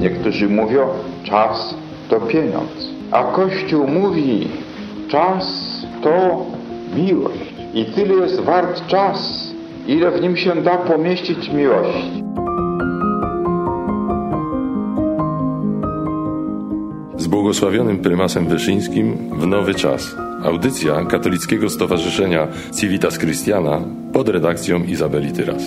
Niektórzy mówią, czas to pieniądz. A Kościół mówi, czas to miłość. I tyle jest wart czas, ile w nim się da pomieścić miłości. Z błogosławionym prymasem Wyszyńskim w nowy czas. Audycja Katolickiego Stowarzyszenia Civitas Christiana pod redakcją Izabeli Tyras.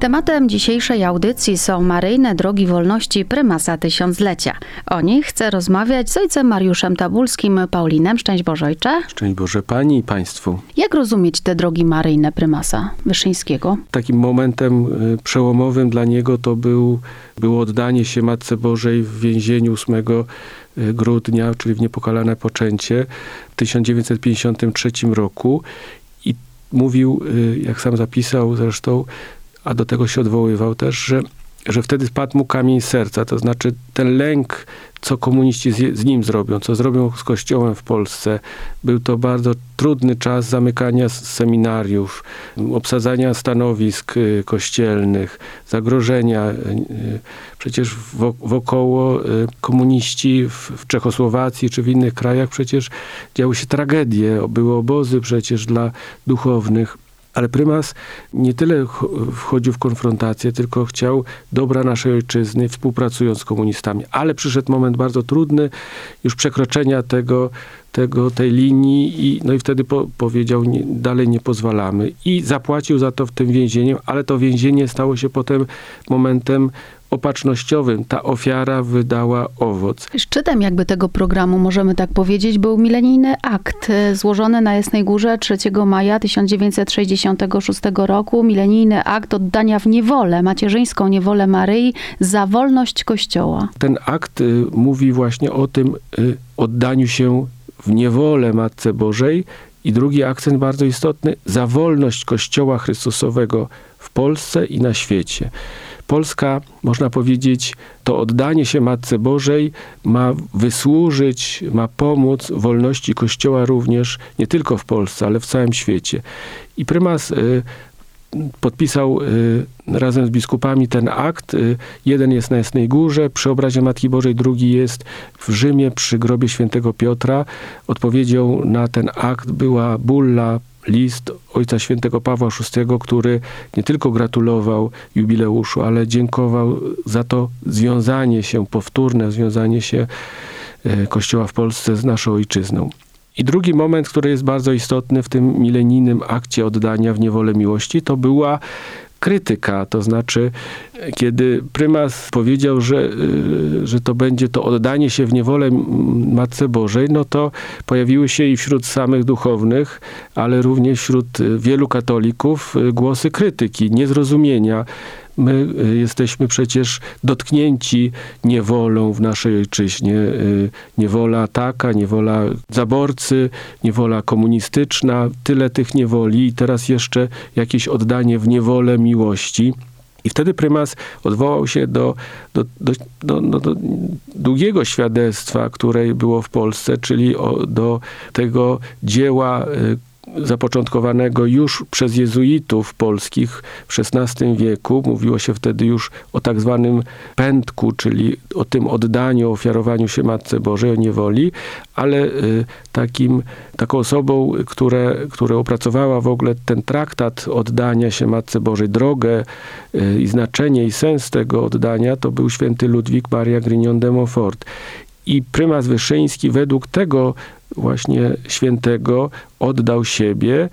Tematem dzisiejszej audycji są maryjne drogi wolności prymasa tysiąclecia. O nich chcę rozmawiać z ojcem Mariuszem Tabulskim, Paulinem. Szczęść Boże Ojcze. Szczęść Boże Pani i Państwu. Jak rozumieć te drogi maryjne prymasa Wyszyńskiego? Takim momentem y, przełomowym dla niego to był, było oddanie się Matce Bożej w więzieniu 8 y, grudnia, czyli w niepokalane poczęcie w 1953 roku. I mówił, y, jak sam zapisał zresztą, a do tego się odwoływał też, że, że wtedy spadł mu kamień serca, to znaczy ten lęk, co komuniści z, z, nim zrobią, co zrobią z Kościołem w Polsce. Był to bardzo trudny czas zamykania seminariów, obsadzania stanowisk y, kościelnych, zagrożenia. Y, przecież wokoło y, komuniści w Czechosłowacji czy w innych krajach przecież działy się tragedie, były obozy przecież dla duchownych. Ale prymas nie tyle wchodził w konfrontację, tylko chciał dobra naszej ojczyzny, współpracując z komunistami. Ale przyszedł moment bardzo trudny, już przekroczenia tego, tego, tej linii i, no i wtedy po, powiedział, nie, dalej nie pozwalamy. I zapłacił za to w tym więzieniu, ale to więzienie stało się potem momentem opatrznościowym ta ofiara wydała owoc. Szczytem jakby tego programu, możemy tak powiedzieć, był milenijny akt e, złożony na Jasnej Górze 3 maja 1966 roku. Milenijny akt oddania w niewolę, macierzyńską niewolę Maryi za wolność Kościoła. Ten akt y, mówi właśnie o tym y, oddaniu się w niewolę Matce Bożej i drugi akcent bardzo istotny, za wolność Kościoła Chrystusowego w Polsce i na świecie. Polska, można powiedzieć, to oddanie się Matce Bożej ma wysłużyć, ma pomóc wolności Kościoła również, nie tylko w Polsce, ale w całym świecie. I prymas y, podpisał y, razem z biskupami ten akt. Y, jeden jest na Jasnej Górze przy obrazie Matki Bożej, drugi jest w Rzymie przy grobie świętego Piotra. Odpowiedzią na ten akt była bulla list Ojca Świętego Pawła VI, który nie tylko gratulował jubileuszu, ale dziękował za to związanie się, powtórne związanie się e, Kościoła w Polsce z naszą ojczyzną. I drugi moment, który jest bardzo istotny w tym milenijnym akcie oddania w niewolę miłości, to była krytyka, to znaczy kiedy prymas powiedział, że, y, że to będzie to oddanie się w niewolę Matce Bożej, no to pojawiły się i wśród samych duchownych, ale również wśród wielu katolików y, głosy krytyki, niezrozumienia My y, jesteśmy przecież dotknięci niewolą w naszej ojczyźnie. Y, niewola taka, niewola zaborcy, niewola komunistyczna, tyle tych niewoli i teraz jeszcze jakieś oddanie w niewolę miłości. I wtedy prymas odwołał się do, do, do, do, do długiego świadectwa, które było w Polsce, czyli o, do tego dzieła y, zapoczątkowanego już przez jezuitów polskich w XVI wieku. Mówiło się wtedy już o tak zwanym pędku, czyli o tym oddaniu, ofiarowaniu się Matce Bożej, o niewoli, ale y, takim, taką osobą, które, która opracowała w ogóle ten traktat oddania się Matce Bożej, drogę y, i znaczenie i sens tego oddania, to był święty Ludwik Maria Grignon de Montfort. I prymas Wyszyński według tego właśnie świętego oddał siebie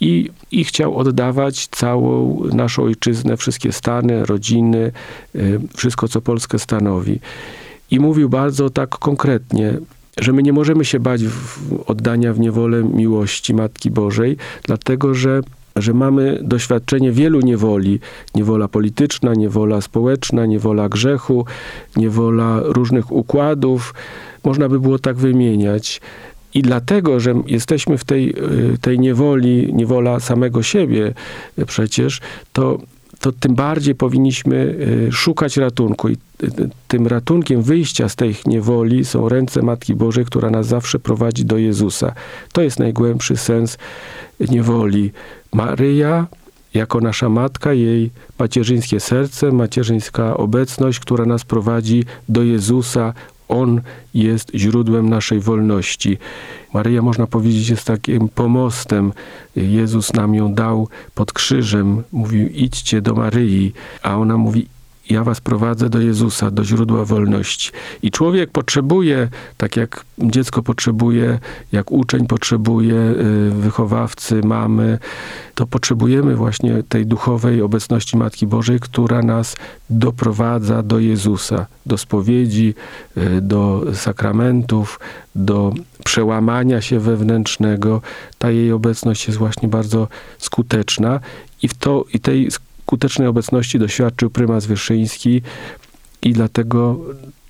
i, i chciał oddawać całą naszą ojczyznę, wszystkie stany, rodziny, y, wszystko, co Polskę stanowi. I mówił bardzo tak konkretnie, że my nie możemy się bać oddania w niewolę miłości Matki Bożej, dlatego że że mamy doświadczenie wielu niewoli. Niewola polityczna, niewola społeczna, niewola grzechu, niewola różnych układów. Można by było tak wymieniać. I dlatego, że jesteśmy w tej, y, tej niewoli, niewola samego siebie przecież, to to tym bardziej powinniśmy y, szukać ratunku. I y, tym ratunkiem wyjścia z tej niewoli są ręce Matki Bożej, która nas zawsze prowadzi do Jezusa. To jest najgłębszy sens niewoli. Maryja jako nasza matka, jej macierzyńskie serce, macierzyńska obecność, która nas prowadzi do Jezusa. On jest źródłem naszej wolności. Maryja, można powiedzieć, jest takim pomostem. Jezus nam ją dał pod krzyżem. Mówił, idźcie do Maryi, a ona mówi, ja was prowadzę do Jezusa, do źródła wolności. I człowiek potrzebuje, tak jak dziecko potrzebuje, jak uczeń potrzebuje, y, wychowawcy, mamy, to potrzebujemy właśnie tej duchowej obecności Matki Bożej, która nas doprowadza do Jezusa, do spowiedzi, y, do sakramentów, do przełamania się wewnętrznego. Ta jej obecność jest właśnie bardzo skuteczna i w to, i tej skutecznej obecności doświadczył prymas Wierszyński i dlatego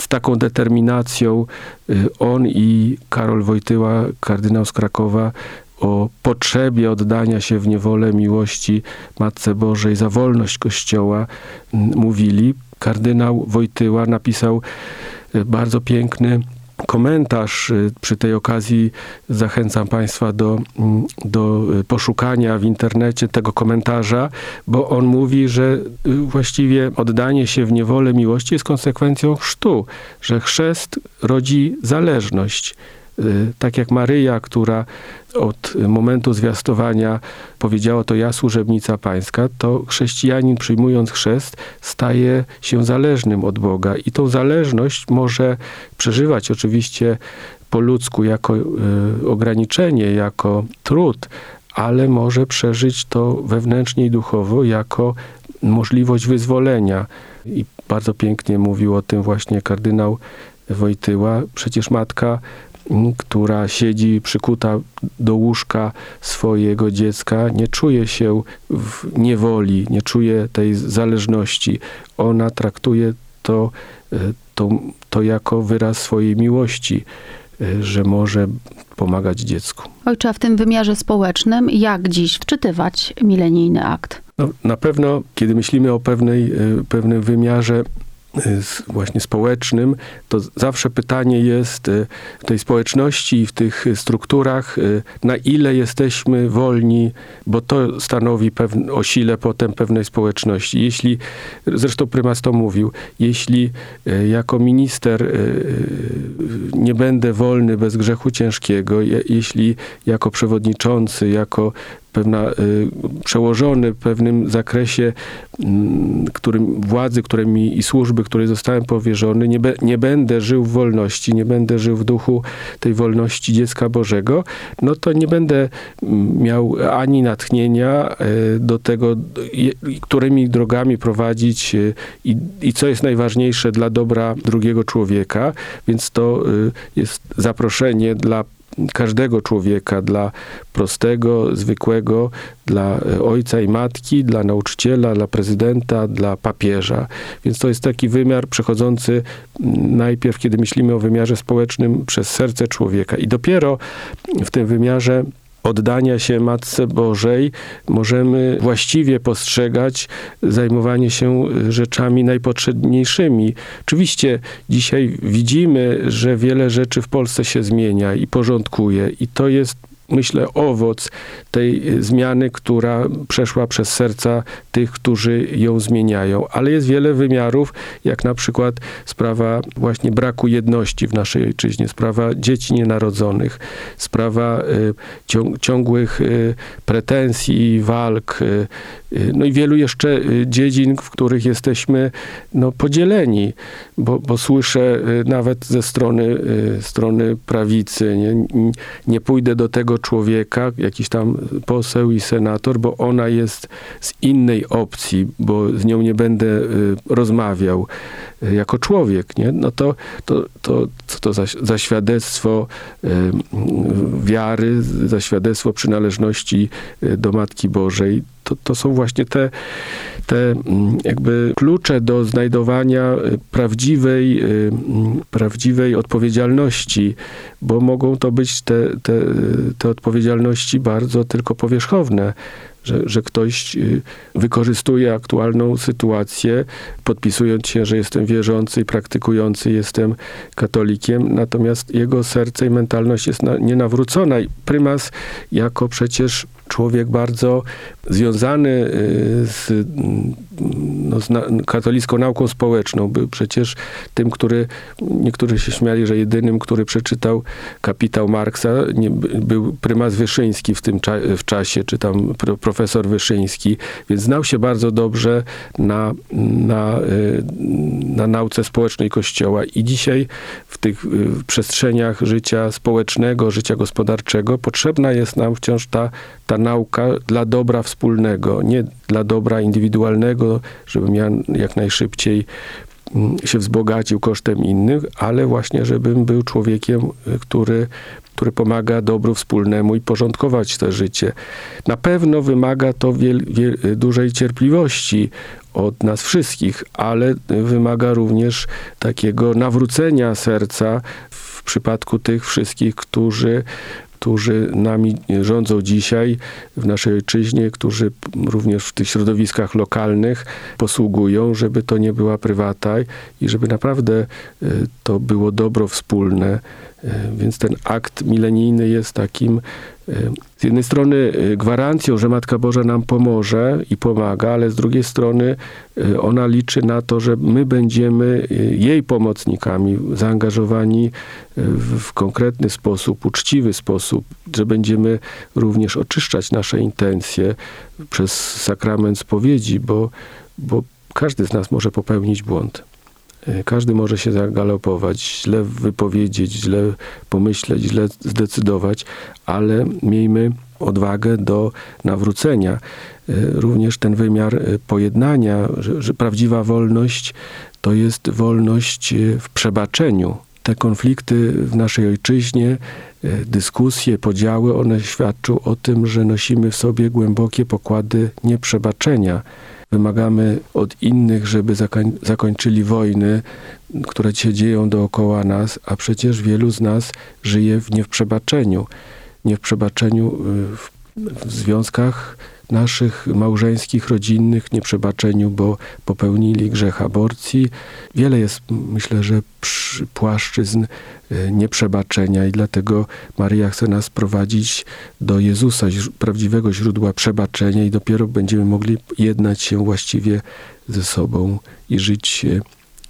z taką determinacją y, on i Karol Wojtyła, kardynał z Krakowa, o potrzebie oddania się w niewolę miłości Matce Bożej za wolność Kościoła mówili. Kardynał Wojtyła napisał y, bardzo piękny komentarz. Y, przy tej okazji zachęcam Państwa do, mm, do y, poszukania w internecie tego komentarza, bo on mówi, że y, właściwie oddanie się w niewolę miłości jest konsekwencją chrztu, że chrzest rodzi zależność. Tak jak Maryja, która od momentu zwiastowania powiedziała to ja służebnica pańska, to chrześcijanin przyjmując chrzest staje się zależnym od Boga i tą zależność może przeżywać oczywiście po ludzku jako y, ograniczenie, jako trud, ale może przeżyć to wewnętrznie i duchowo jako możliwość wyzwolenia. I bardzo pięknie mówił o tym właśnie kardynał Wojtyła. Przecież matka która siedzi przykuta do łóżka swojego dziecka, nie czuje się w niewoli, nie czuje tej zależności. Ona traktuje to, e, to, to jako wyraz swojej miłości, e, że może pomagać dziecku. Ojcze, a w tym wymiarze społecznym, jak dziś wczytywać milenijny akt? No, na pewno, kiedy myślimy o pewnej, e, pewnym wymiarze właśnie społecznym, to zawsze pytanie jest y, w tej społeczności i w tych strukturach, y, na ile jesteśmy wolni, bo to stanowi pewne, o sile potem pewnej społeczności. Jeśli, zresztą prymas to mówił, jeśli y, jako minister nie będę wolny bez grzechu ciężkiego, jeśli jako przewodniczący, jako pewna, y, przełożony w pewnym zakresie którym, władzy, które mi i służby, której zostałem powierzony, nie, be, nie będę żył w wolności, nie będę żył w duchu tej wolności dziecka Bożego, no to nie będę miał ani natchnienia y, do tego, którymi drogami prowadzić y, i, i co jest najważniejsze dla dobra drugiego człowieka, więc to jest zaproszenie dla każdego człowieka, dla prostego, zwykłego, dla e, ojca i matki, dla nauczyciela, dla prezydenta, dla papieża. Więc to jest taki wymiar przechodzący najpierw, kiedy myślimy o wymiarze społecznym, przez serce człowieka. I dopiero w tym wymiarze oddania się Matce Bożej możemy właściwie postrzegać zajmowanie się rzeczami najpotrzebniejszymi. Oczywiście dzisiaj widzimy, że wiele rzeczy w Polsce się zmienia i porządkuje i to jest myślę, owoc tej zmiany, która przeszła przez serca tych, którzy ją zmieniają. Ale jest wiele wymiarów, jak na przykład sprawa właśnie braku jedności w naszej ojczyźnie, sprawa dzieci nienarodzonych, sprawa y, ciągłych y, pretensji, walk, y, no i wielu jeszcze dziedzin, w których jesteśmy no, podzieleni, bo, bo słyszę nawet ze strony, strony prawicy, nie, nie pójdę do tego człowieka, jakiś tam poseł i senator, bo ona jest z innej opcji, bo z nią nie będę y, rozmawiał y, jako człowiek, nie? No to, to, to co to za, za świadectwo y, wiary, za świadectwo przynależności do Matki Bożej. To, to są właśnie te, te mm, jakby klucze do znajdowania prawdziwej, mm, prawdziwej odpowiedzialności, bo mogą to być te, te, te odpowiedzialności bardzo tylko powierzchowne, że, że ktoś y, wykorzystuje aktualną sytuację, podpisując się, że jestem wierzący i praktykujący, jestem katolikiem, natomiast jego serce i mentalność jest na, nienawrócona. I prymas jako przecież człowiek bardzo związany y, z, no, z na, katolicką nauką społeczną. Był przecież tym, który, niektórzy się śmiali, że jedynym, który przeczytał kapitał Marksa, nie, był prymas Wyszyński w tym cza, w czasie, czy tam profesor Wyszyński, więc znał się bardzo dobrze na, na, y, na nauce społecznej Kościoła i dzisiaj w tych y, przestrzeniach życia społecznego, życia gospodarczego potrzebna jest nam wciąż ta, ta nauka dla dobra wspólnego, nie dla dobra indywidualnego, żebym ja jak najszybciej mm, się wzbogacił kosztem innych, ale właśnie, żebym był człowiekiem, który, który pomaga dobru wspólnemu i porządkować to życie. Na pewno wymaga to wiel, wiel, dużej cierpliwości od nas wszystkich, ale wymaga również takiego nawrócenia serca w przypadku tych wszystkich, którzy którzy nami rządzą dzisiaj w naszej ojczyźnie, którzy również w tych środowiskach lokalnych posługują, żeby to nie była prywata i żeby naprawdę e, to było dobro wspólne. E, więc ten akt milenijny jest takim z jednej strony y, gwarancją, że Matka Boża nam pomoże i pomaga, ale z drugiej strony y, ona liczy na to, że my będziemy y, jej pomocnikami, zaangażowani w konkretny sposób, uczciwy sposób, że będziemy również oczyszczać nasze intencje przez sakrament spowiedzi, bo, bo każdy z nas może popełnić błąd. E, każdy może się zagalopować, źle wypowiedzieć, źle pomyśleć, źle zdecydować, ale miejmy odwagę do nawrócenia. E, również ten wymiar e, pojednania, że, że prawdziwa wolność to jest wolność w przebaczeniu. Te konflikty w naszej ojczyźnie, dyskusje, podziały, one świadczą o tym, że nosimy w sobie głębokie pokłady nieprzebaczenia Wymagamy od innych, żeby zakoń, zakończyli wojny, które się dzieją dookoła nas, a przecież wielu z nas żyje w niewprzebaczeniu. Nie w przebaczeniu y, w, w związkach naszych małżeńskich, rodzinnych, nieprzebaczeniu, bo popełnili grzech aborcji. Wiele jest, myślę, że płaszczyzn e, nieprzebaczenia i dlatego Maryja chce nas prowadzić do Jezusa, prawdziwego źródła przebaczenia i dopiero będziemy mogli jednać się właściwie ze sobą i żyć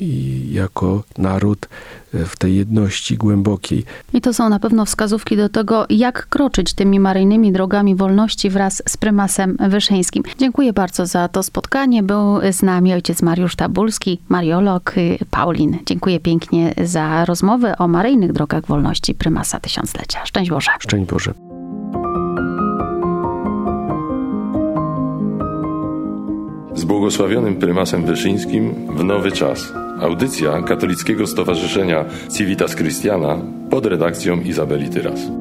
i jako naród e, w tej jedności głębokiej. I to są na pewno wskazówki do tego, jak kroczyć tymi maryjnymi drogami wolności wraz z prymasem Wyszyńskim. Dziękuję bardzo za to spotkanie. Był z nami ojciec Mariusz Tabulski, mariolog y, Paulin. Dziękuję pięknie za rozmowę o maryjnych drogach wolności prymasa tysiąclecia. Szczęść Boże. Szczęść Boże. Z błogosławionym prymasem Wyszyńskim w nowy czas. Audycja Katolickiego Stowarzyszenia Civitas Christiana pod redakcją Izabeli Tyras.